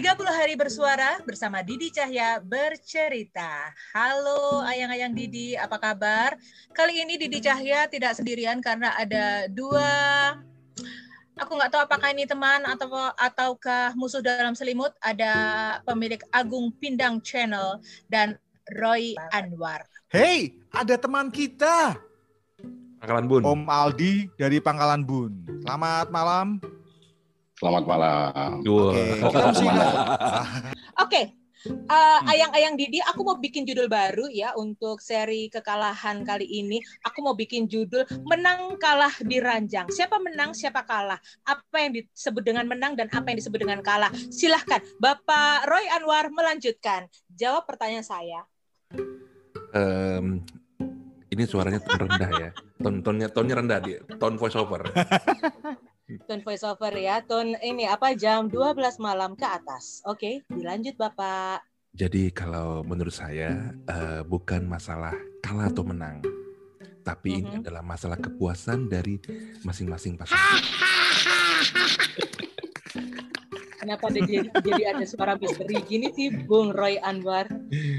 30 hari bersuara bersama Didi Cahya bercerita. Halo ayang-ayang Didi, apa kabar? Kali ini Didi Cahya tidak sendirian karena ada dua aku nggak tahu apakah ini teman atau ataukah musuh dalam selimut. Ada pemilik Agung Pindang Channel dan Roy Anwar. Hey, ada teman kita. Pangkalan Bun. Om Aldi dari Pangkalan Bun. Selamat malam. Selamat malam. Oke. Oke. Uh, ayang-ayang Didi, aku mau bikin judul baru ya untuk seri kekalahan kali ini. Aku mau bikin judul menang kalah di ranjang. Siapa menang, siapa kalah. Apa yang disebut dengan menang dan apa yang disebut dengan kalah. Silahkan, Bapak Roy Anwar melanjutkan. Jawab pertanyaan saya. Um, ini suaranya rendah ya. Ton tonnya rendah dia. Tone voice over. Tone voice over ya. Tone ini apa jam 12 malam ke atas. Oke, dilanjut Bapak. Jadi kalau menurut saya uh, bukan masalah kalah atau menang. Tapi mm-hmm. ini adalah masalah kepuasan dari masing-masing pasangan. Kenapa ada jadi, jadi ada suara misteri gini sih, Bung Roy Anwar?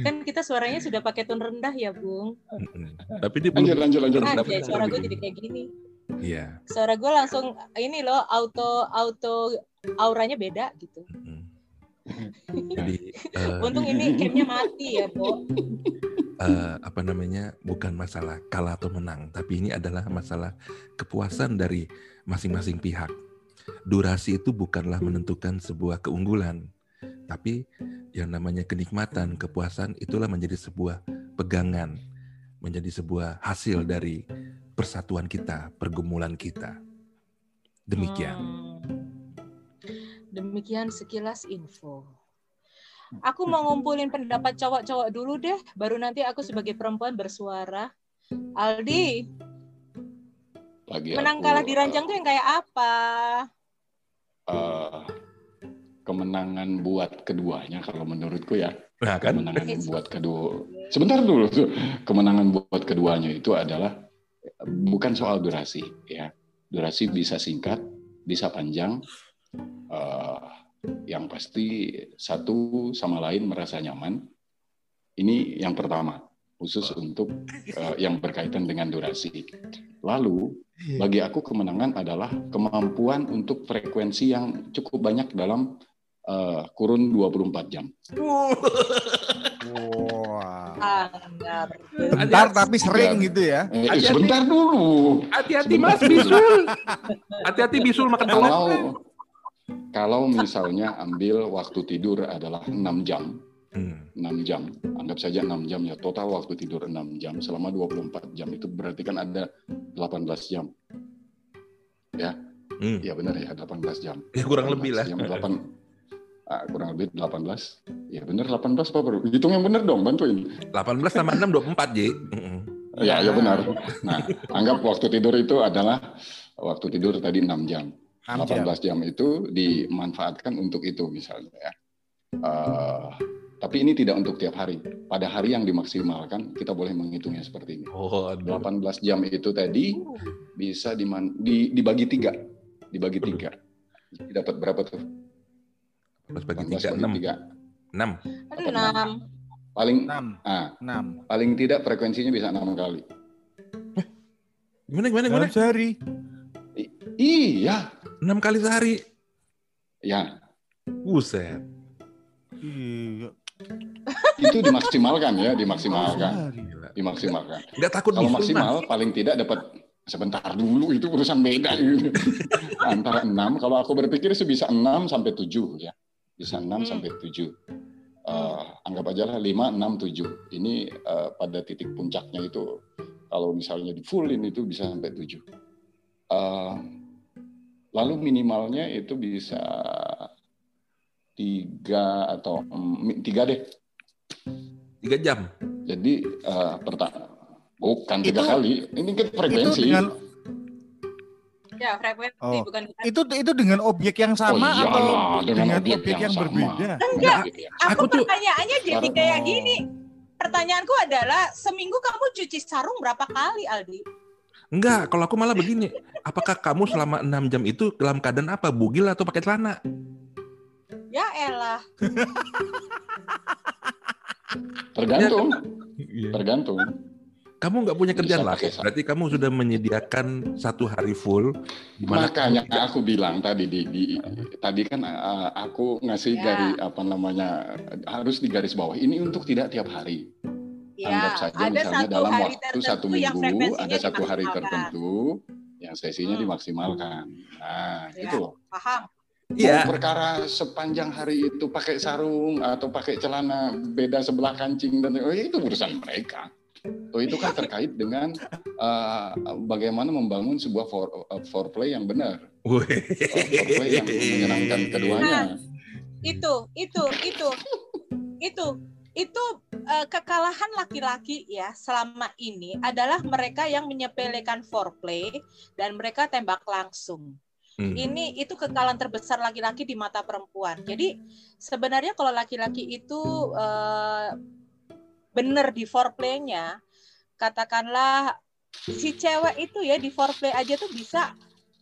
Kan kita suaranya sudah pakai tone rendah ya, Bung. Tapi dia lanjut, lanjut, lanjut. Nah, suara gue jadi kayak gini. Iya. Suara gue langsung ini loh auto auto auranya beda gitu. Jadi uh, untung ini camnya mati ya, Bu. Uh, apa namanya? Bukan masalah kalah atau menang, tapi ini adalah masalah kepuasan dari masing-masing pihak. Durasi itu bukanlah menentukan sebuah keunggulan, tapi yang namanya kenikmatan, kepuasan itulah menjadi sebuah pegangan, menjadi sebuah hasil dari persatuan kita, pergumulan kita. Demikian. Hmm. Demikian sekilas info. Aku mau ngumpulin pendapat cowok-cowok dulu deh, baru nanti aku sebagai perempuan bersuara. Aldi, Lagi menang aku, kalah di ranjang uh, tuh yang kayak apa? Uh, kemenangan buat keduanya kalau menurutku ya. Nah, kan? Kemenangan buat kedua. Sebentar dulu tuh. Kemenangan buat keduanya itu adalah bukan soal durasi ya. Durasi bisa singkat bisa panjang. Uh, yang pasti satu sama lain merasa nyaman. Ini yang pertama khusus untuk uh, yang berkaitan dengan durasi. Lalu bagi aku kemenangan adalah kemampuan untuk frekuensi yang cukup banyak dalam uh, kurun 24 jam. Wah. Bentar tapi sering gitu ya. Eh, hati -hati. sebentar dulu. Hati-hati Mas bisul. Hati-hati bisul makan kalau kalau misalnya ambil waktu tidur adalah 6 jam. Hmm. 6 jam. Anggap saja 6 jam ya. Total waktu tidur 6 jam selama 24 jam itu berarti kan ada 18 jam. Ya. Hmm. Ya benar ya 18 jam. Ya kurang lebih lah. Jam 8 ah, kurang lebih 18. Ya benar 18 Pak Bro. Hitung yang benar dong, bantuin. 18 tambah 6 24, Ji. Ya, ya benar. Nah, anggap waktu tidur itu adalah waktu tidur tadi 6 jam. 18 jam itu dimanfaatkan untuk itu misalnya ya. Uh, tapi ini tidak untuk tiap hari. Pada hari yang dimaksimalkan, kita boleh menghitungnya seperti ini. Oh, 18 jam itu tadi bisa diman, di, dibagi tiga. Dibagi tiga. Dapat berapa tuh? Plus bagi tiga enam. Enam. Enam. Paling enam. Ah, enam. Paling tidak frekuensinya bisa enam kali. Gimana gimana gimana? Dalam sehari. I iya. Enam kali sehari. Ya. Buset. Iya. Itu dimaksimalkan ya, dimaksimalkan. Dimaksimalkan. Enggak takut Kalau maksimal paling tidak dapat sebentar dulu itu urusan beda gitu. Antara enam kalau aku berpikir sih bisa enam sampai tujuh ya. Bisa enam hmm. sampai tujuh Uh, anggap aja lah 5, 6, 7. Ini uh, pada titik puncaknya itu kalau misalnya di fullin itu bisa sampai 7. Uh, lalu minimalnya itu bisa tiga atau um, tiga deh. Tiga jam. Jadi uh, pertama Bukan tiga kali. Ini kan frekuensi. Itu dengan, ya frekuensi oh. bukan. Itu itu dengan objek yang sama oh, iya, atau dengan, dengan objek, objek yang, yang berbeda? Enggak. Aku, aku tuh pertanyaannya jadi kayak gini. Pertanyaanku adalah seminggu kamu cuci sarung berapa kali, Aldi? Enggak, kalau aku malah begini. Apakah kamu selama enam jam itu dalam keadaan apa? Bugil atau pakai celana? Ya elah. Tergantung. Iya. Tergantung. Kamu nggak punya kerjaan lah. Berarti kamu sudah menyediakan satu hari full Makanya kamu aku bilang tadi di, di tadi kan uh, aku ngasih Ya. dari apa namanya harus di garis bawah. Ini untuk tidak tiap hari. Anggap Ya, saja ada misalnya satu dalam hari waktu satu minggu ada satu hari tertentu yang sesinya Hmm. dimaksimalkan. Nah, Ya. gitu loh. Paham? Iya. Mau perkara sepanjang hari itu pakai sarung atau pakai celana beda sebelah kancing dan oh, itu urusan mereka. Oh, itu kan terkait dengan uh, bagaimana membangun sebuah for, uh, foreplay yang benar, uh, foreplay yang menyenangkan keduanya. Itu, itu, itu, itu, itu eh, kekalahan laki-laki ya selama ini adalah mereka yang menyepelekan foreplay dan mereka tembak langsung. Hmm. Ini itu kekalahan terbesar laki-laki di mata perempuan. Jadi sebenarnya kalau laki-laki itu eh, benar di foreplaynya, katakanlah si cewek itu ya di foreplay aja tuh bisa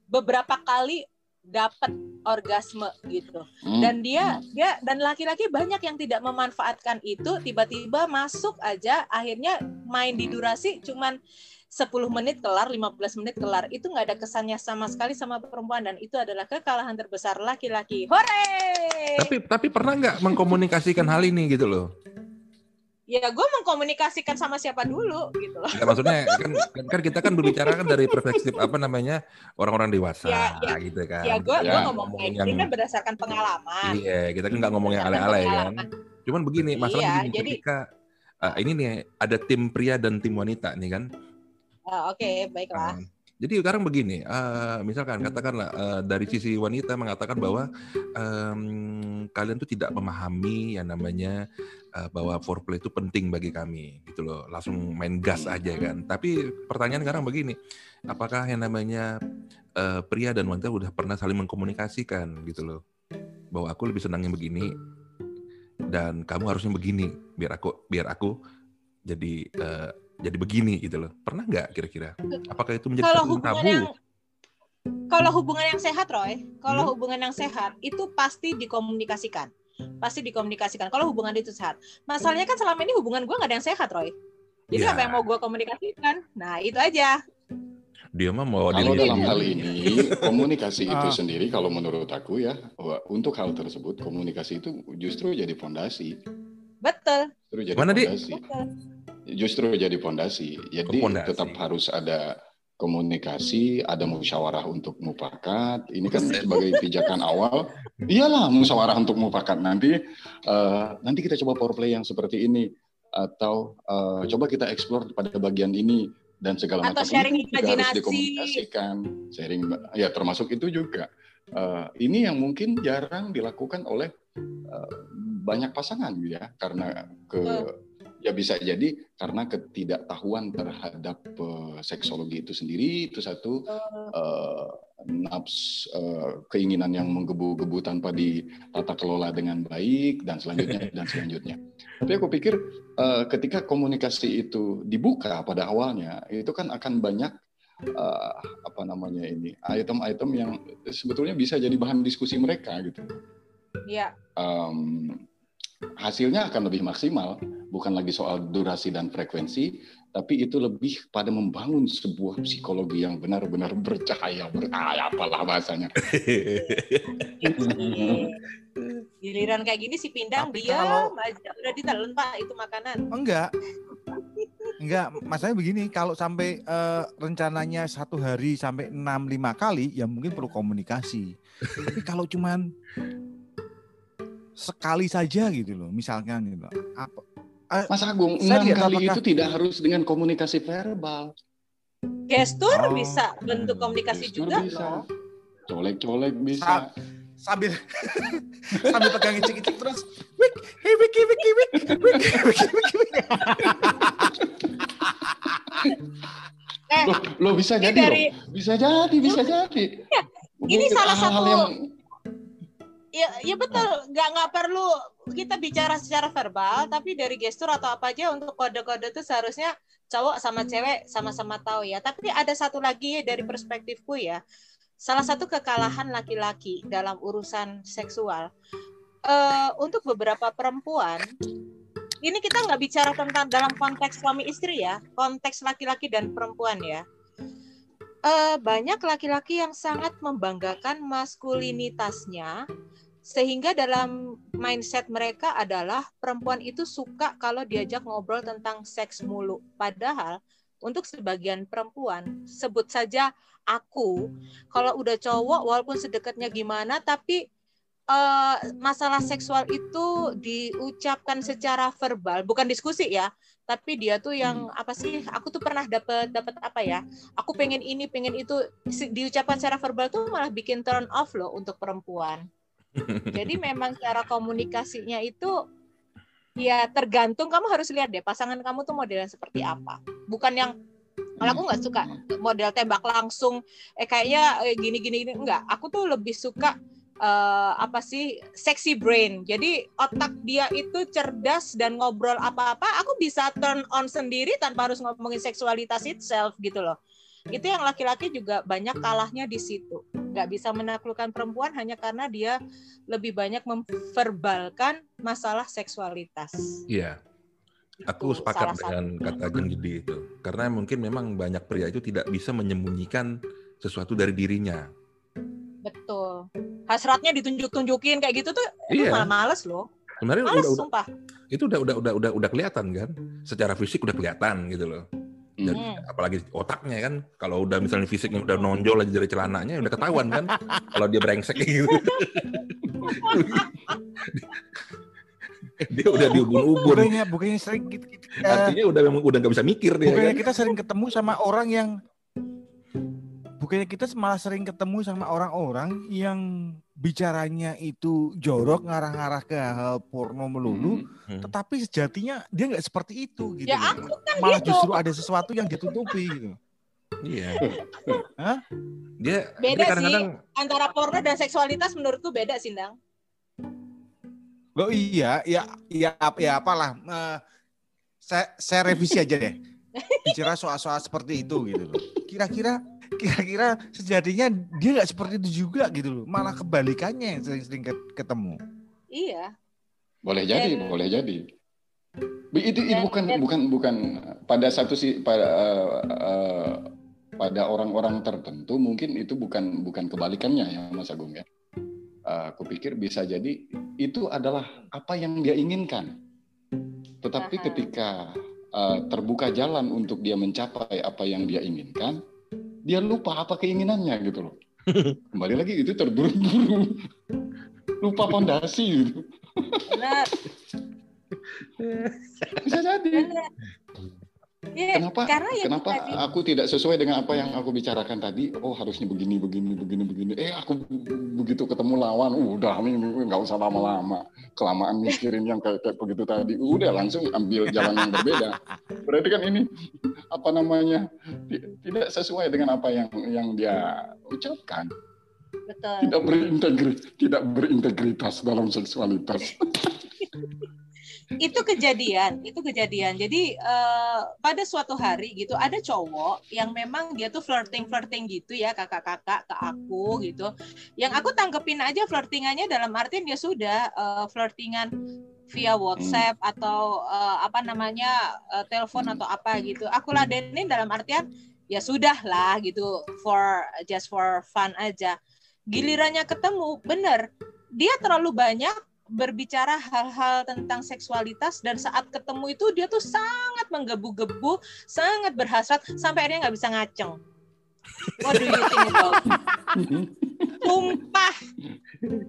beberapa kali dapat orgasme gitu. Hmm. Dan dia dia dan laki-laki banyak yang tidak memanfaatkan itu tiba-tiba masuk aja akhirnya main di durasi cuman 10 menit kelar, 15 menit kelar. Itu nggak ada kesannya sama sekali sama perempuan dan itu adalah kekalahan terbesar laki-laki. Hore! Tapi tapi pernah nggak mengkomunikasikan hal ini gitu loh? Ya gue mengkomunikasikan sama siapa dulu gitu loh. Ya, maksudnya kan, kan kan kita kan berbicara kan dari perspektif apa namanya orang-orang dewasa Ya, ya. gitu kan. Ya gue Ya, gue ngomong ngomongin kayak gini kan berdasarkan pengalaman. Iya, kita kan nggak ngomong yang ale-ale kan. Cuman begini, masalah Iya, begini, jadi- ketika ah, ini nih ada tim pria dan tim wanita nih kan. Ah, Oke, baiklah. Ah, jadi sekarang begini, eh, misalkan katakanlah eh, dari sisi wanita mengatakan bahwa em, kalian tuh tidak memahami yang namanya eh, bahwa foreplay itu penting bagi kami, gitu loh. Langsung main gas aja kan. Tapi pertanyaan sekarang begini, apakah yang namanya eh, pria dan wanita udah pernah saling mengkomunikasikan, gitu loh, bahwa aku lebih senang yang begini dan kamu harusnya begini, biar aku biar aku jadi eh, jadi begini gitu loh. Pernah nggak kira-kira? Apakah itu menjadi Kalau hubungan tabu? yang kalau hubungan yang sehat, Roy, kalau Hmm. hubungan yang sehat itu pasti dikomunikasikan, pasti dikomunikasikan. Kalau hubungan itu sehat, masalahnya kan selama ini hubungan gue nggak ada yang sehat, Roy. Jadi Ya. apa yang mau gue komunikasikan? Nah itu aja. Dia mah mau Kalau dalam hal ini komunikasi itu Ah. sendiri kalau menurut aku ya bahwa untuk hal tersebut komunikasi itu justru jadi fondasi. Betul. Justru jadi Mana, Di? fondasi. betul. Justru jadi fondasi. Jadi fondasi. tetap harus ada komunikasi, ada musyawarah untuk mufakat. Ini kan sebagai pijakan awal. Iyalah musyawarah untuk mufakat nanti eh, nanti kita coba power play yang seperti ini atau eh, coba kita explore pada bagian ini dan segala Atau macam sharing Ini juga harus imajinasi. dikomunikasikan sharing ya termasuk itu juga Eh, ini yang mungkin jarang dilakukan oleh eh, banyak pasangan ya karena ke ya bisa jadi karena ketidaktahuan terhadap eh, seksologi itu sendiri itu satu nafs eh, keinginan yang menggebu-gebu tanpa ditata kelola dengan baik dan selanjutnya dan selanjutnya. Tapi aku pikir ketika komunikasi itu dibuka pada awalnya itu kan akan banyak apa namanya ini item-item yang sebetulnya bisa jadi bahan diskusi mereka gitu. Iya. Em, hasilnya akan lebih maksimal, bukan lagi soal durasi dan frekuensi, tapi itu lebih pada membangun sebuah psikologi yang benar-benar bercahaya, bercahaya apalah bahasanya. Giliran kayak gini si pindang Tapi dia kalau- udah ditelan pak itu makanan. Enggak. Enggak, masalahnya begini, kalau sampai eh, rencananya satu hari sampai 6 lima kali, ya mungkin perlu komunikasi. Tapi kalau cuman sekali saja gitu loh, misalkan gitu. loh, Apa Mas Agung, Saya enam kali apakah- itu tidak harus dengan komunikasi verbal. Gestur Oh. bisa bentuk komunikasi Gestur juga bisa. loh. Colek-colek bisa. sambil sambil pegang icik-icik terus wik hey wiki wiki wik wik wiki wiki wik. Eh, Loh, loh bisa jadi dari loh. Bisa jadi, bisa jadi. ini Mungkin salah satu- yang ya ya betul nggak nggak perlu kita bicara secara verbal tapi dari gestur atau apa aja untuk kode-kode itu seharusnya cowok sama cewek sama-sama tahu ya. Tapi ada satu lagi dari perspektifku ya. Salah satu kekalahan laki-laki dalam urusan seksual uh, untuk beberapa perempuan ini kita nggak bicara tentang dalam konteks suami istri ya, konteks laki-laki dan perempuan ya. Uh, banyak laki-laki yang sangat membanggakan maskulinitasnya, sehingga dalam mindset mereka adalah perempuan itu suka kalau diajak ngobrol tentang seks mulu. Padahal untuk sebagian perempuan, sebut saja aku, kalau udah cowok walaupun sedekatnya gimana, tapi uh, masalah seksual itu diucapkan secara verbal, bukan diskusi ya, tapi dia tuh yang hmm. apa sih? Aku tuh pernah dapat dapat apa ya? Aku pengen ini, pengen itu diucapkan secara verbal tuh malah bikin turn off loh untuk perempuan. Jadi memang cara komunikasinya itu ya tergantung kamu harus lihat deh pasangan kamu tuh modelnya seperti apa. Bukan yang kalau aku nggak suka model tembak langsung eh kayaknya eh, gini gini gini enggak. Aku tuh lebih suka uh, apa sih sexy brain. Jadi otak dia itu cerdas dan ngobrol apa-apa, aku bisa turn on sendiri tanpa harus ngomongin seksualitas itself gitu loh. Itu yang laki-laki juga banyak kalahnya di situ. Nggak bisa menaklukkan perempuan hanya karena dia lebih banyak memverbalkan masalah seksualitas. Iya. Aku sepakat dengan kata Jeng Gede itu. Karena mungkin memang banyak pria itu tidak bisa menyembunyikan sesuatu dari dirinya Betul. Hasratnya ditunjuk-tunjukin kayak gitu tuh iya. malah males loh. Sebenarnya males, udah, sumpah. Itu udah udah udah udah udah kelihatan kan? Secara fisik udah kelihatan gitu loh. Dan hmm. apalagi otaknya kan kalau udah misalnya fisiknya udah nonjol aja dari celananya udah ketahuan kan kalau dia brengsek gitu. dia udah diubun-ubun. Bukannya, bukannya sering gitu, gitu. Artinya udah memang udah nggak bisa mikir dia. Bukannya kan? kita sering ketemu sama orang yang bukannya kita malah sering ketemu sama orang-orang yang bicaranya itu jorok ngarah-ngarah ke hal porno melulu, hmm. hmm. tetapi sejatinya dia nggak seperti itu gitu. Ya aku kan malah gitu. justru ada sesuatu yang ditutupi gitu. Iya. Hah? Dia beda kadang -kadang... sih antara porno dan seksualitas menurutku beda sih, Dang. Oh iya, ya ya ya apalah. Uh, saya, saya revisi aja deh. Bicara soal-soal seperti itu gitu loh. Kira-kira kira-kira sejatinya dia nggak seperti itu juga gitu loh. Malah kebalikannya yang sering-sering ketemu. Iya. Boleh jadi dan, boleh jadi. Itu, itu bukan dan, bukan bukan pada satu sih pada uh, uh, pada orang-orang tertentu mungkin itu bukan bukan kebalikannya ya Mas Agung ya. Uh, aku pikir bisa jadi itu adalah apa yang dia inginkan. Tetapi Aha. ketika uh, terbuka jalan untuk dia mencapai apa yang dia inginkan dia lupa apa keinginannya gitu loh. Kembali lagi itu terburu-buru. Lupa pondasi gitu. Bisa jadi. Ya, kenapa karena ya kenapa tadi. aku tidak sesuai dengan apa yang aku bicarakan tadi? Oh harusnya begini begini begini begini. Eh aku begitu ketemu lawan, udah nggak usah lama-lama. Kelamaan mikirin yang kayak, kayak begitu tadi. Udah langsung ambil jalan yang berbeda. Berarti kan ini apa namanya tidak sesuai dengan apa yang yang dia ucapkan. Betul. Tidak berintegritas, tidak berintegritas dalam seksualitas. itu kejadian itu kejadian. Jadi uh, pada suatu hari gitu ada cowok yang memang dia tuh flirting flirting gitu ya kakak-kakak ke aku gitu. Yang aku tangkepin aja flirtingannya dalam artian dia sudah uh, flirtingan via WhatsApp atau uh, apa namanya uh, telepon atau apa gitu. Aku ladenin dalam artian ya sudah lah gitu for just for fun aja. Gilirannya ketemu bener. Dia terlalu banyak berbicara hal-hal tentang seksualitas dan saat ketemu itu dia tuh sangat menggebu-gebu, sangat berhasrat sampai akhirnya nggak bisa ngaceng. What do you think about? Sumpah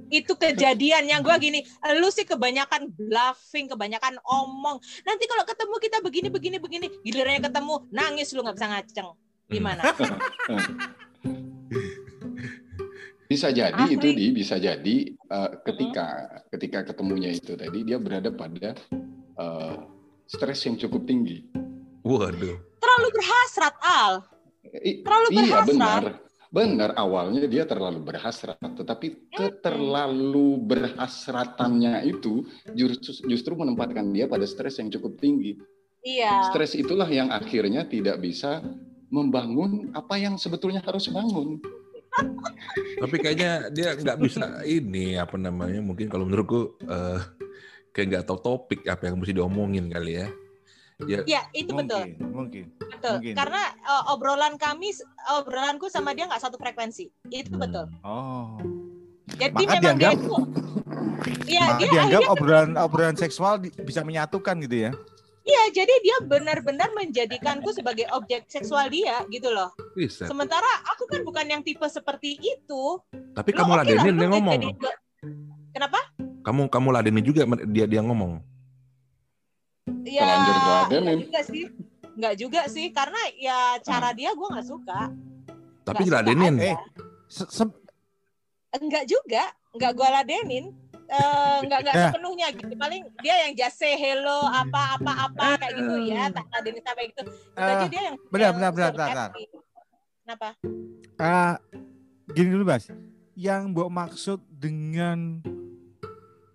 itu kejadian yang gue gini, lu sih kebanyakan bluffing, kebanyakan omong. Nanti kalau ketemu kita begini begini begini, gilirannya ketemu nangis lu nggak bisa ngaceng. Gimana? Bisa jadi Asli. itu di bisa jadi uh, ketika hmm. ketika ketemunya itu tadi dia berada pada uh, stres yang cukup tinggi. Waduh. Terlalu berhasrat Al. Terlalu iya, berhasrat. Iya benar. Benar awalnya dia terlalu berhasrat, tetapi terlalu berhasratannya itu justru, justru menempatkan dia pada stres yang cukup tinggi. Iya. Stres itulah yang akhirnya tidak bisa membangun apa yang sebetulnya harus bangun. Tapi kayaknya dia nggak bisa ini apa namanya mungkin kalau menurutku eh, kayak nggak tahu topik apa yang mesti diomongin kali ya. Ya, Ya, itu betul. Mungkin, mungkin. Betul. mungkin. Karena uh, obrolan kami obrolanku sama dia nggak satu frekuensi. Itu Hmm. betul. Oh. Jadi Maka memang dia dianggap- itu Iya, Maka dia dianggap akhirnya obrolan obrolan seksual di- bisa menyatukan gitu ya. Iya, jadi dia benar-benar menjadikanku sebagai objek seksual dia gitu loh. bisa. Sementara aku kan bukan yang tipe seperti itu. Tapi kamu oke lah, ladenin dia ngomong. jadi- Kenapa? Kamu kamu ladenin juga dia dia ngomong. Ya, Terlanjur enggak juga sih. Enggak juga sih, karena ya cara dia gue nggak suka. Tapi suka aja. Eh. Se- se- Enggak juga, enggak gue ladenin. Eh, enggak enggak Ya. sepenuhnya gitu. Paling dia yang just say hello apa apa apa kayak gitu ya, tak ladenin sampai gitu. Itu aja Eh, dia yang bentar, suruh bentar. happy. Kenapa? Ah, gini dulu Mas. Yang Mbok maksud dengan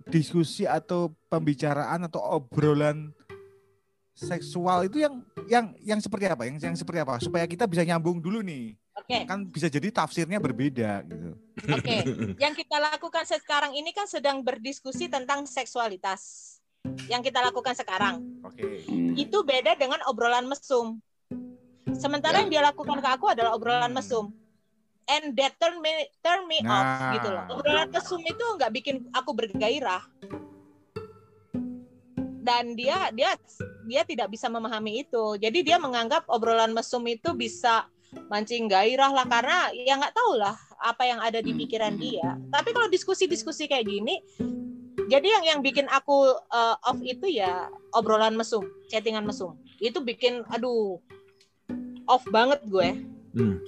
diskusi atau pembicaraan atau obrolan seksual itu yang yang yang seperti apa? Yang yang seperti apa? Supaya kita bisa nyambung dulu nih. Oke, Kan bisa jadi tafsirnya berbeda gitu. oke. Yang kita lakukan sekarang ini kan sedang berdiskusi tentang seksualitas. Yang kita lakukan sekarang. Oke. Hmm. itu beda dengan obrolan mesum. Sementara Ya. yang dia lakukan ke aku adalah obrolan mesum. And that turn me turn me off Nah. gitu loh. Obrolan mesum itu nggak bikin aku bergairah. Dan dia dia dia tidak bisa memahami itu. Jadi dia menganggap obrolan mesum itu bisa mancing gairah lah karena ya nggak tahu lah apa yang ada di pikiran dia. Tapi kalau diskusi-diskusi kayak gini, jadi yang yang bikin aku uh, off itu ya obrolan mesum, chattingan mesum. Itu bikin aduh off banget gue. Hmm.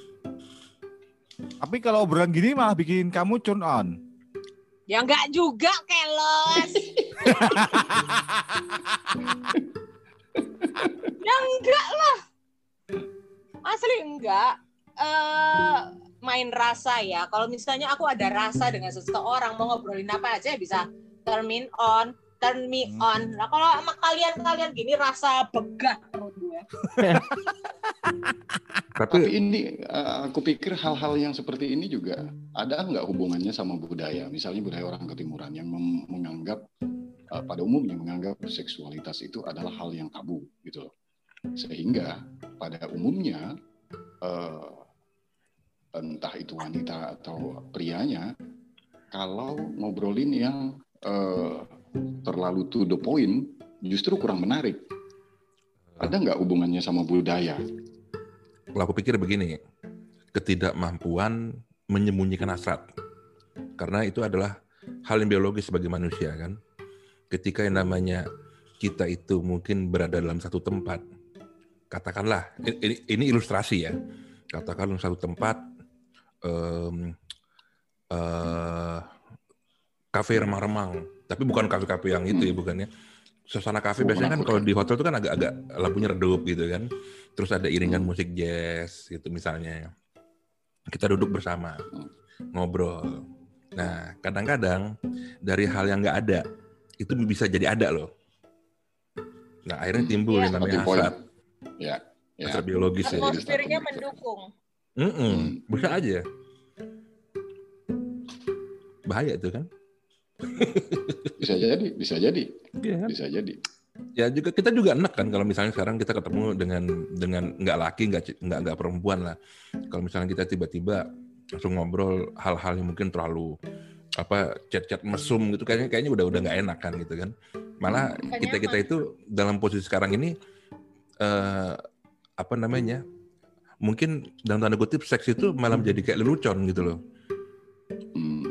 Tapi kalau obrolan gini malah bikin kamu turn on. Ya enggak juga keles. ya enggak lah. Asli enggak. Eh main rasa ya. Kalau misalnya aku ada rasa dengan seseorang mau ngobrolin apa aja bisa turn me on, turn me Hmm. on. Nah kalau sama kalian-kalian gini rasa begah gue. Tapi Tapi ini eh, aku pikir hal-hal yang seperti ini juga ada nggak hubungannya sama budaya? Misalnya budaya orang ketimuran yang menganggap eh, pada umumnya menganggap seksualitas itu adalah hal yang tabu gitu loh. Sehingga pada umumnya eh, entah itu wanita atau prianya kalau ngobrolin yang eh, terlalu to the point justru kurang menarik. Ada nggak hubungannya sama budaya? kalau aku pikir begini, ketidakmampuan menyembunyikan hasrat. Karena itu adalah hal yang biologis sebagai manusia kan. Ketika yang namanya kita itu mungkin berada dalam satu tempat, katakanlah ini, ini ilustrasi ya, katakan satu tempat em, eh, kafe remang-remang, tapi bukan kafe-kafe yang itu ya bukan ya. Suasana kafe biasanya kan kalau di hotel itu kan agak-agak lampunya redup gitu kan. Terus ada iringan musik jazz gitu misalnya. Kita duduk bersama, ngobrol. Nah, kadang-kadang dari hal yang nggak ada, itu bisa jadi ada loh. Nah, akhirnya timbul Iya. yang namanya hasrat, Ya, ya. hasrat biologis ya. Atmos- Atmosfernya bisa. mendukung. Mm-mm, bisa aja. Bahaya itu kan? Bisa jadi, bisa jadi, Iya kan? bisa jadi. Ya juga kita juga enak kan kalau misalnya sekarang kita ketemu dengan dengan nggak laki nggak nggak nggak perempuan lah. Kalau misalnya kita tiba-tiba langsung ngobrol hal-hal yang mungkin terlalu apa chat-chat mesum gitu kayaknya kayaknya udah udah nggak enak kan gitu kan. Malah kita kita itu dalam posisi sekarang ini eh, apa namanya mungkin dalam tanda kutip seks itu malah menjadi kayak lelucon gitu loh. Hmm,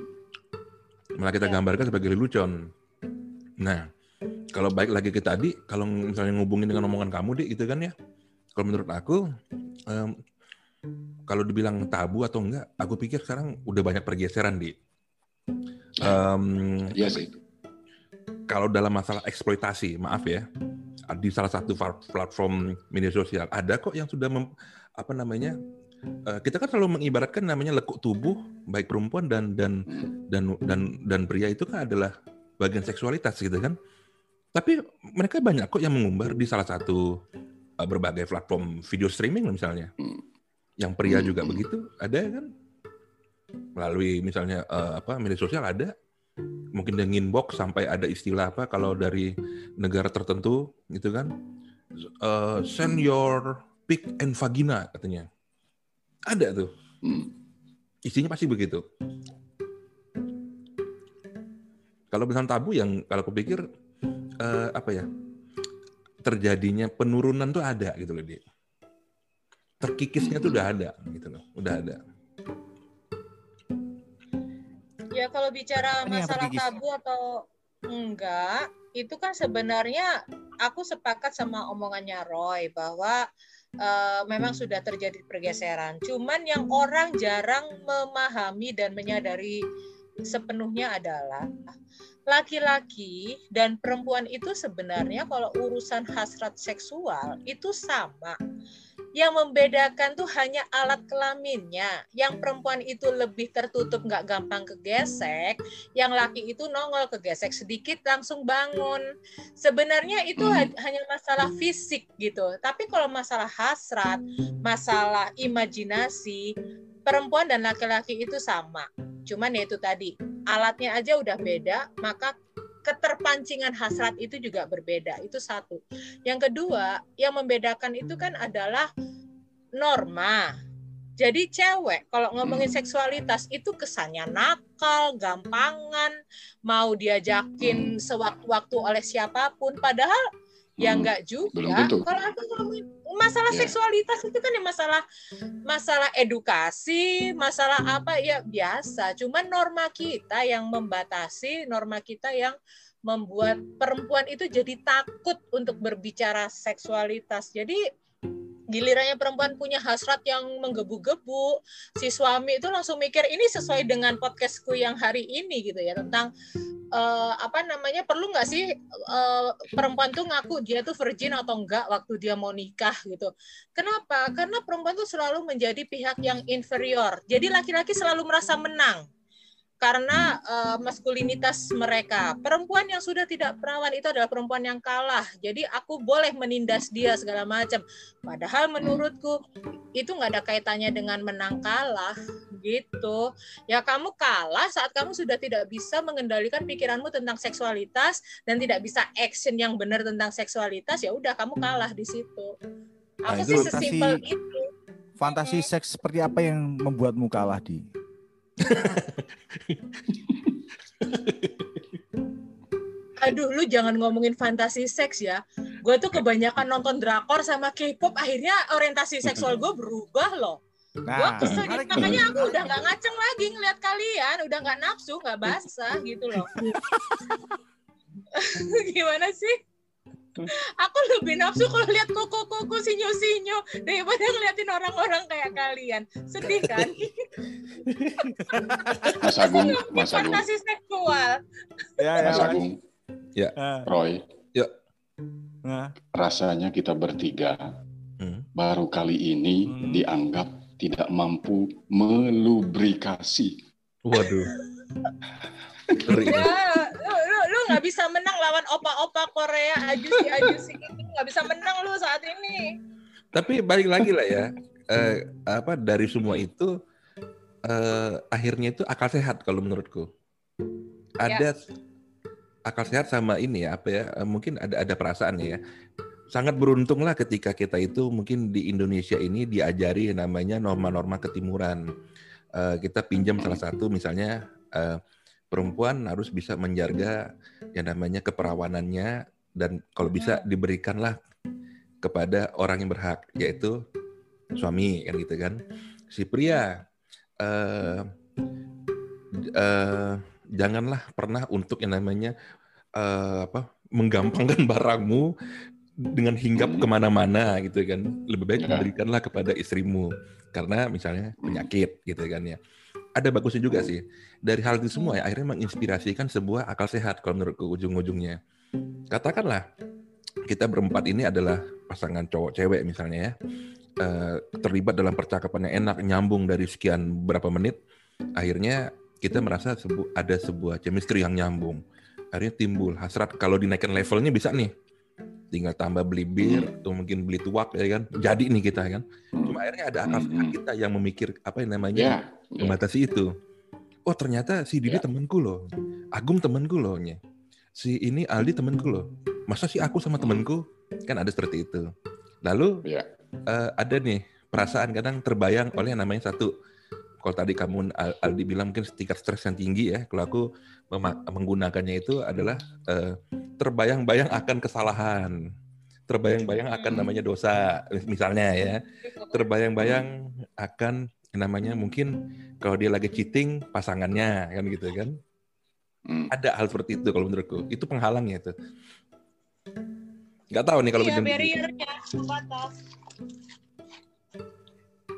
malah kita Ya. gambarkan sebagai lelucon. Nah, kalau baik lagi ke tadi, kalau misalnya ngubungin dengan omongan kamu, Dik, gitu kan ya. Kalau menurut aku, em, kalau dibilang tabu atau enggak, aku pikir sekarang udah banyak pergeseran, Dik. Em, Iya sih. kalau dalam masalah eksploitasi, maaf ya, di salah satu fa- platform media sosial ada kok yang sudah mem- apa namanya? eh, kita kan selalu mengibaratkan namanya lekuk tubuh baik perempuan dan dan Hmm. dan dan dan pria itu kan adalah bagian seksualitas gitu kan. Tapi mereka banyak kok yang mengumbar di salah satu eh, berbagai platform video streaming misalnya. Hmm. Yang pria Hmm. juga begitu, ada kan? melalui misalnya eh, apa media sosial ada mungkin dengan inbox sampai ada istilah apa kalau dari negara tertentu gitu kan. Eh, send your pic and vagina katanya. Ada tuh. Hmm. isinya pasti begitu. Kalau misalnya tabu yang kalau aku pikir eh, apa ya terjadinya penurunan tuh ada gitu loh dia terkikisnya tuh udah ada gitu loh udah ada Ya kalau bicara Ini masalah tabu atau enggak, itu kan sebenarnya aku sepakat sama omongannya Roy bahwa eh, memang sudah terjadi pergeseran. Cuman yang orang jarang memahami dan menyadari sepenuhnya adalah laki-laki dan perempuan itu sebenarnya kalau urusan hasrat seksual itu sama. Yang membedakan tuh hanya alat kelaminnya. Yang perempuan itu lebih tertutup, nggak gampang kegesek. Yang laki itu nongol kegesek sedikit langsung bangun. Sebenarnya itu Hmm. ha- hanya masalah fisik gitu. Tapi kalau masalah hasrat, masalah imajinasi, perempuan dan laki-laki itu sama. Cuman ya itu tadi, alatnya aja udah beda, maka keterpancingan hasrat itu juga berbeda. Itu satu. Yang kedua, yang membedakan itu kan adalah norma. Jadi cewek kalau ngomongin seksualitas itu kesannya nakal, gampangan, mau diajakin sewaktu-waktu oleh siapa pun. Padahal ya Hmm. enggak juga. Belum tentu. Kalau aku ngomongin masalah Ya. seksualitas itu kan ya masalah masalah edukasi, masalah apa ya biasa. Cuman norma kita yang membatasi, norma kita yang membuat perempuan itu jadi takut untuk berbicara seksualitas. Jadi gilirannya perempuan punya hasrat yang menggebu-gebu, si suami itu langsung mikir ini sesuai dengan podcastku yang hari ini gitu ya tentang eh, apa namanya perlu nggak sih eh, perempuan tuh ngaku dia tuh virgin atau enggak waktu dia mau nikah gitu. Kenapa? Karena perempuan tuh selalu menjadi pihak yang inferior. Jadi laki-laki selalu merasa menang karena eh, maskulinitas mereka. Perempuan yang sudah tidak perawan itu adalah perempuan yang kalah. Jadi aku boleh menindas dia segala macam. Padahal menurutku itu nggak ada kaitannya dengan menang kalah gitu. Ya kamu kalah saat kamu sudah tidak bisa mengendalikan pikiranmu tentang seksualitas dan tidak bisa action yang benar tentang seksualitas. Ya udah kamu kalah di situ. Nah, Aku itu sih sesimpel itu. Fantasi seks seperti apa yang membuatmu kalah di? Aduh, lu jangan ngomongin fantasi seks ya. Gue tuh kebanyakan nonton drakor sama K-pop, akhirnya orientasi seksual gue berubah loh. Gue Nah, kesel gitu. Makanya aku udah nggak ngaceng lagi ngeliat kalian, udah nggak nafsu, nggak basah gitu loh. Gimana sih? Aku lebih nafsu kalau lihat koko-koko sinyo-sinyo daripada ngeliatin orang-orang kayak kalian. Sedih kan? Mas Agung, Mas Agung, fantasi seksual. Ya, ya. Mas Agung, Ah, Roy, nah. rasanya kita bertiga Hmm. baru kali ini Hmm. dianggap tidak mampu melubrikasi. waduh Ngeri. Ya, nggak bisa menang lawan opa-opa Korea ajusi ajusi itu nggak bisa menang lu saat ini. Tapi balik lagi lah ya, eh, apa dari semua itu eh, akhirnya itu akal sehat kalau menurutku. Ada akal sehat sama ini ya apa ya? eh, mungkin ada ada perasaan ya. Sangat beruntunglah ketika kita itu mungkin di Indonesia ini diajari namanya norma-norma ketimuran. Eh, kita pinjam salah satu misalnya eh, perempuan harus bisa menjaga yang namanya keperawanannya dan kalau bisa diberikanlah kepada orang yang berhak yaitu suami kan gitu kan. Si pria eh eh, janganlah pernah untuk yang namanya eh, apa menggampangkan barangmu dengan hinggap Hmm. ke mana-mana gitu kan. Lebih baik Ya. berikanlah kepada istrimu karena misalnya penyakit gitu kan ya ada bagusnya juga sih. Dari hal itu semua ya akhirnya menginspirasikan sebuah akal sehat kalau menurutku ujung-ujungnya. Katakanlah kita berempat ini adalah pasangan cowok cewek misalnya ya. Eh, terlibat dalam percakapan yang enak nyambung dari sekian berapa menit akhirnya kita merasa sebu- ada sebuah chemistry yang nyambung. Akhirnya timbul hasrat. Kalau dinaikkan levelnya bisa nih tinggal tambah beli bir atau mungkin beli tuak ya kan jadi nih kita kan cuma akhirnya ada akal sehat Hmm. kita yang memikir apa yang namanya Ya, ya. membatasi itu oh ternyata si Didi Ya. temanku loh, Agung temanku loh, nya. si ini Aldi temanku loh. Masa sih aku sama temanku kan ada seperti itu. Lalu Ya. eh, ada nih perasaan kadang terbayang oleh yang namanya satu. Kalau tadi kamu Al- Aldi bilang mungkin tingkat stres yang tinggi ya. Kalau aku menggunakannya itu adalah eh, terbayang-bayang akan kesalahan, terbayang-bayang akan Hmm. namanya dosa, misalnya ya. Terbayang-bayang akan namanya mungkin kalau dia lagi cheating pasangannya kan gitu kan. Hmm. Ada hal seperti itu kalau menurutku. Itu penghalangnya itu. Nggak tahu nih kalau iya, barriernya batas.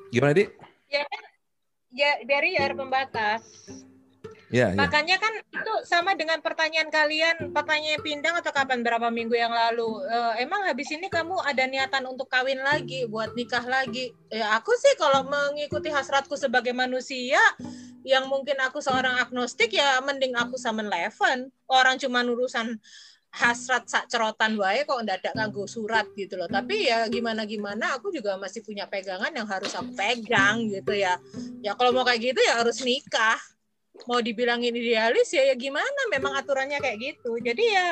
Gimana, Dik? Ya, barrier pembatas. Ya, ya. Makanya kan itu sama dengan pertanyaan kalian, pertanyaan pindang atau kapan berapa minggu yang lalu. Eh, emang habis ini kamu ada niatan untuk kawin lagi, buat nikah lagi? Ya aku sih kalau mengikuti hasratku sebagai manusia, yang mungkin aku seorang agnostik ya mending aku sama Leven. Orang cuma urusan hasrat sak cerotan wae kok ndak ada nganggo surat gitu loh. Tapi ya gimana gimana aku juga masih punya pegangan yang harus aku pegang gitu ya. Ya kalau mau kayak gitu ya harus nikah mau dibilangin idealis ya ya gimana memang aturannya kayak gitu jadi ya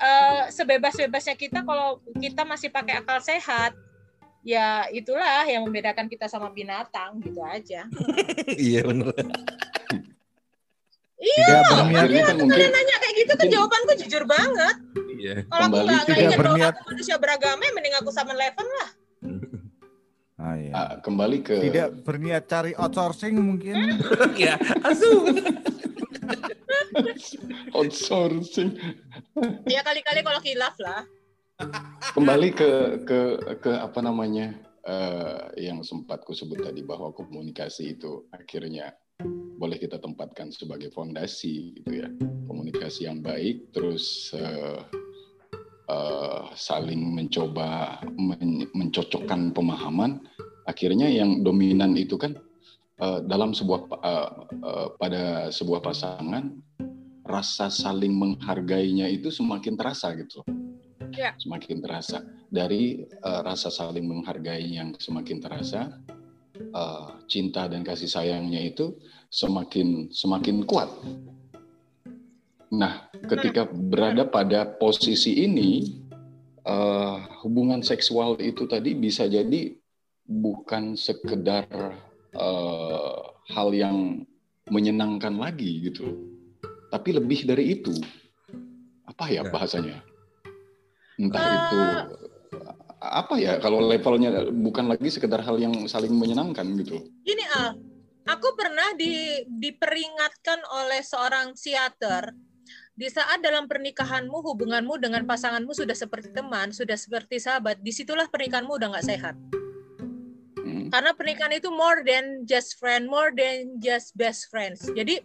eh, sebebas-bebasnya kita kalau kita masih pakai akal sehat ya itulah yang membedakan kita sama binatang gitu aja iya bener. Iya Tidak loh berniat kan aku mungkin- kalian nanya kayak gitu tuh mungkin- jawabanku jujur banget Iya. kalau aku Kembali nggak ingin bahwa berniat. aku manusia beragama ya mending aku sama Leven lah Ah, iya. Ah, kembali ke Tidak berniat cari outsourcing mungkin. Iya, asu. outsourcing. ya kali-kali kalau kilaf lah Kembali ke ke ke apa namanya eh, yang sempat ku sebut tadi bahwa komunikasi itu akhirnya boleh kita tempatkan sebagai fondasi gitu ya. Komunikasi yang baik terus eh, eh, saling mencoba men- mencocokkan pemahaman akhirnya yang dominan itu kan eh, dalam sebuah eh, eh, pada sebuah pasangan rasa saling menghargainya itu semakin terasa gitu Ya. semakin terasa dari eh, rasa saling menghargai yang semakin terasa eh, cinta dan kasih sayangnya itu semakin semakin kuat. Nah ketika berada pada posisi ini eh, hubungan seksual itu tadi bisa jadi bukan sekedar eh, hal yang menyenangkan lagi gitu. Tapi lebih dari itu apa ya Ya. bahasanya? Entah itu apa ya kalau levelnya bukan lagi sekedar hal yang saling menyenangkan gitu Gini Al, aku pernah di, diperingatkan oleh seorang psikiater di saat dalam pernikahanmu hubunganmu dengan pasanganmu sudah seperti teman, sudah seperti sahabat, di situlah pernikahanmu udah nggak sehat. Hmm, Karena pernikahan itu more than just friend, more than just best friends. Jadi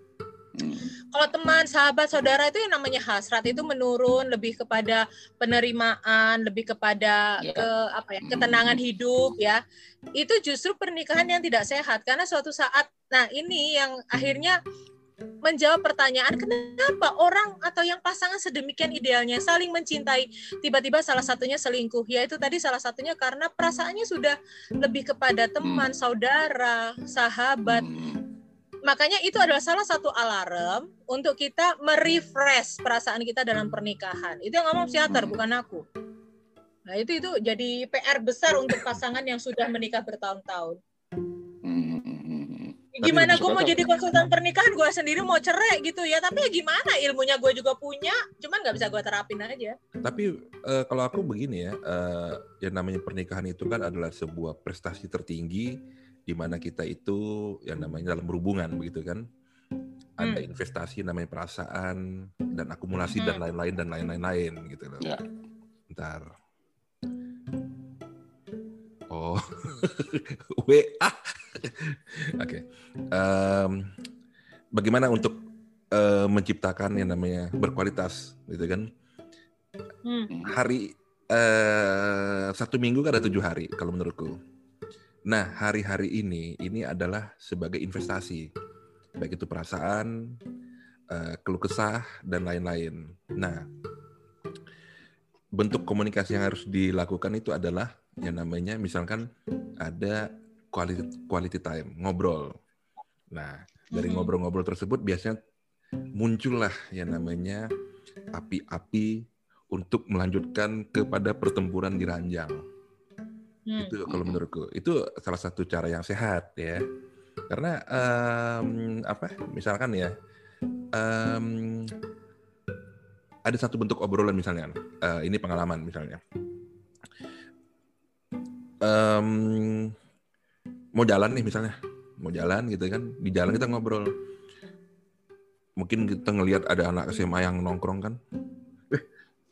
kalau teman, sahabat, saudara itu yang namanya hasrat itu menurun lebih kepada penerimaan, lebih kepada Ya. ke apa ya, ketenangan hidup ya. Itu justru pernikahan yang tidak sehat karena suatu saat nah ini yang akhirnya menjawab pertanyaan kenapa orang atau yang pasangan sedemikian idealnya saling mencintai tiba-tiba salah satunya selingkuh ya itu tadi salah satunya karena perasaannya sudah lebih kepada teman, saudara, sahabat hmm. Makanya itu adalah salah satu alarm untuk kita merefresh perasaan kita dalam pernikahan. Itu yang ngomong psikiater, Hmm. bukan aku. Nah itu itu jadi PR besar untuk pasangan yang sudah menikah bertahun-tahun. Hmm. Gimana gue mau jadi konsultan pernikahan, gue sendiri mau cerai gitu ya. Tapi ya gimana, ilmunya gue juga punya, cuman nggak bisa gue terapin aja. Tapi eh, kalau aku begini ya, eh, yang namanya pernikahan itu kan adalah sebuah prestasi tertinggi di mana kita itu yang namanya dalam berhubungan begitu kan. Ada Hmm. investasi namanya perasaan dan akumulasi dan Hmm. lain-lain dan lain-lain gitu loh. Ya. Ntar. Oh, WA. Oke. Em, bagaimana untuk eh, menciptakan yang namanya berkualitas, gitu kan? Hmm. hari eh, satu minggu kan ada tujuh hari kalau menurutku. Nah hari-hari ini ini adalah sebagai investasi, baik itu perasaan, eh, keluh kesah dan lain-lain. Nah bentuk komunikasi yang harus dilakukan itu adalah yang namanya misalkan ada quality quality time ngobrol. Nah, dari Mhm. ngobrol-ngobrol tersebut biasanya muncullah yang namanya api-api untuk melanjutkan kepada pertempuran di ranjang. Hmm. Itu kalau Mhm. menurutku itu salah satu cara yang sehat ya. Karena em, apa? Misalkan ya, em, ada satu bentuk obrolan misalnya, eh, ini pengalaman misalnya. Em, mau jalan nih misalnya, mau jalan gitu kan, di jalan kita ngobrol. Mungkin kita ngelihat ada anak SMA yang nongkrong kan, eh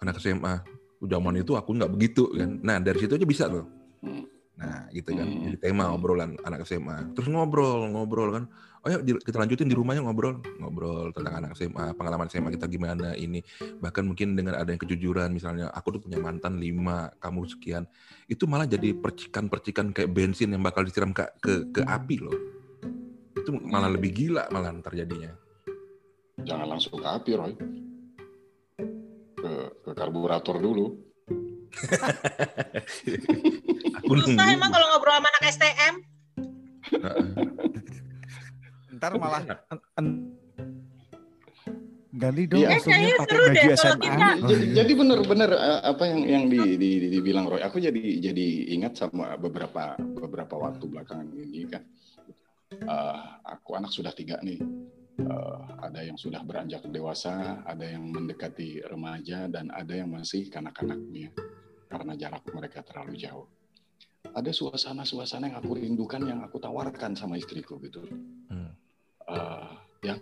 anak SMA zaman itu aku nggak begitu kan. Nah dari situ aja bisa tuh. Hmm. Nah, gitu kan. Hmm. Jadi tema obrolan anak SMA. Terus ngobrol, ngobrol kan. Oh ya, kita lanjutin di rumahnya ngobrol, ngobrol tentang anak SMA, pengalaman SMA kita gimana ini. Bahkan mungkin dengan ada yang kejujuran, misalnya aku tuh punya mantan lima, kamu sekian. Itu malah jadi percikan-percikan kayak bensin yang bakal disiram ke ke, ke api loh. Itu malah lebih gila malah terjadinya. Jangan langsung ke api, Roy. Ke, ke karburator dulu. Aku Susah nunggu. emang kalau ngobrol sama anak STM. Heeh. Ntar malah en- gali dong Iya. Eh, kayaknya pakai seru deh kalau SMA. kita- Oh, Jadi, iya. jadi benar-benar eh, apa yang yang di, di, di- dibilang Roy, aku jadi jadi ingat sama beberapa beberapa waktu belakangan ini kan. Eh, aku anak sudah tiga nih. Eh, ada yang sudah beranjak dewasa, ada yang mendekati remaja, dan ada yang masih kanak-kanaknya karena jarak mereka terlalu jauh. Ada suasana-suasana yang aku rindukan, yang aku tawarkan sama istriku gitu. Hmm. Eh, yang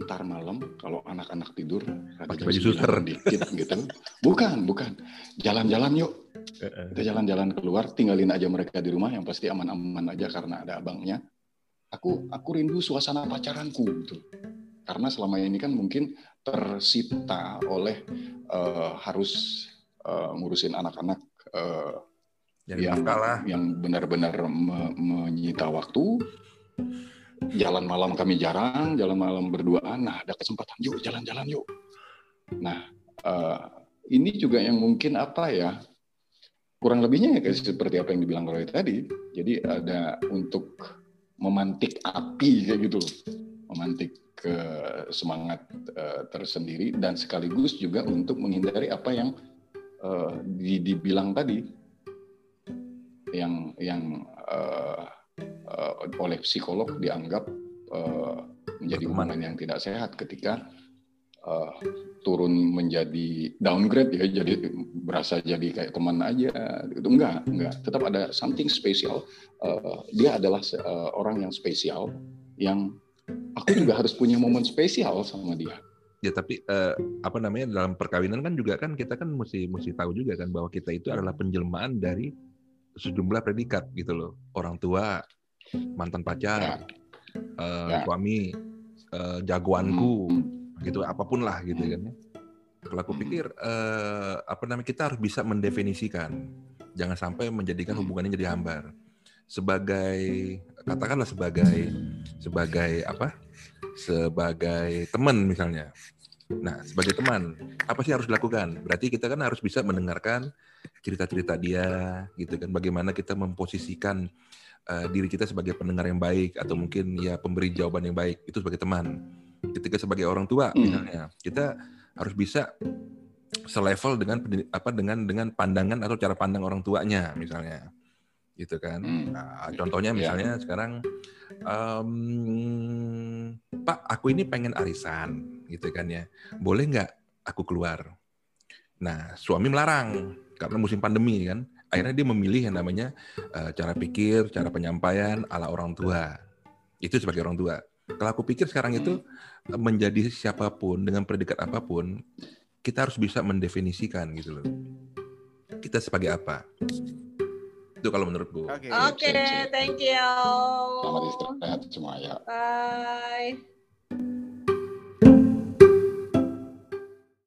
ntar malam kalau anak-anak tidur Pakai baju 9 suster. dikit gitu bukan bukan jalan-jalan yuk kita jalan-jalan keluar tinggalin aja mereka di rumah yang pasti aman-aman aja karena ada abangnya aku aku rindu suasana pacaranku gitu karena selama ini kan mungkin tersita oleh eh, harus eh, ngurusin anak-anak Jadi yang masalah. yang benar-benar me- menyita waktu. Jalan malam kami jarang, jalan malam berduaan. Nah, ada kesempatan yuk jalan-jalan yuk. Nah, eh, ini juga yang mungkin apa ya? Kurang lebihnya ya kayak seperti apa yang dibilang Roy tadi. Jadi ada untuk memantik api kayak gitu, memantik ke semangat eh, tersendiri dan sekaligus juga untuk menghindari apa yang di- dibilang tadi yang yang eh, eh, oleh psikolog dianggap eh, menjadi hubungan yang tidak sehat ketika eh, turun menjadi downgrade ya jadi berasa jadi kayak teman aja itu enggak enggak. Tetap ada something spesial Eh, dia adalah eh, orang yang spesial yang aku juga harus punya momen spesial sama dia Ya tapi eh, apa namanya dalam perkawinan kan juga kan kita kan mesti mesti tahu juga kan bahwa kita itu adalah penjelmaan dari sejumlah predikat gitu loh. Orang tua, mantan ya, pacar, eh, Ya. suami, eh, jagoanku, Hmm. gitu apa pun lah gitu kan ya. Kalau aku Hmm. pikir eh, apa namanya kita harus bisa mendefinisikan. Jangan sampai menjadikan Hmm. hubungannya jadi hambar. Sebagai katakanlah sebagai sebagai apa? Sebagai teman misalnya. Nah, sebagai teman, apa sih harus dilakukan? Berarti kita kan harus bisa mendengarkan cerita-cerita dia, gitu kan. Bagaimana kita memposisikan eh, diri kita sebagai pendengar yang baik atau mungkin ya pemberi jawaban yang baik itu sebagai teman. Ketika sebagai orang tua Hmm. misalnya, kita harus bisa selevel dengan apa dengan dengan pandangan atau cara pandang orang tuanya misalnya. Gitu kan. Hmm. Nah, contohnya Ya. misalnya sekarang em, Pak, aku ini pengen arisan, gitu kan ya. Boleh nggak aku keluar? Nah, suami melarang karena musim pandemi kan. Akhirnya dia memilih yang namanya eh, cara pikir, cara penyampaian ala orang tua. Itu sebagai orang tua. Kalau aku pikir sekarang itu eh, menjadi siapa pun dengan predikat apa pun, kita harus bisa mendefinisikan gitu loh. Kita sebagai apa? Itu kalau menurut gue. Oke, okay. okay, thank you. Selamat istirahat semua ya. Bye.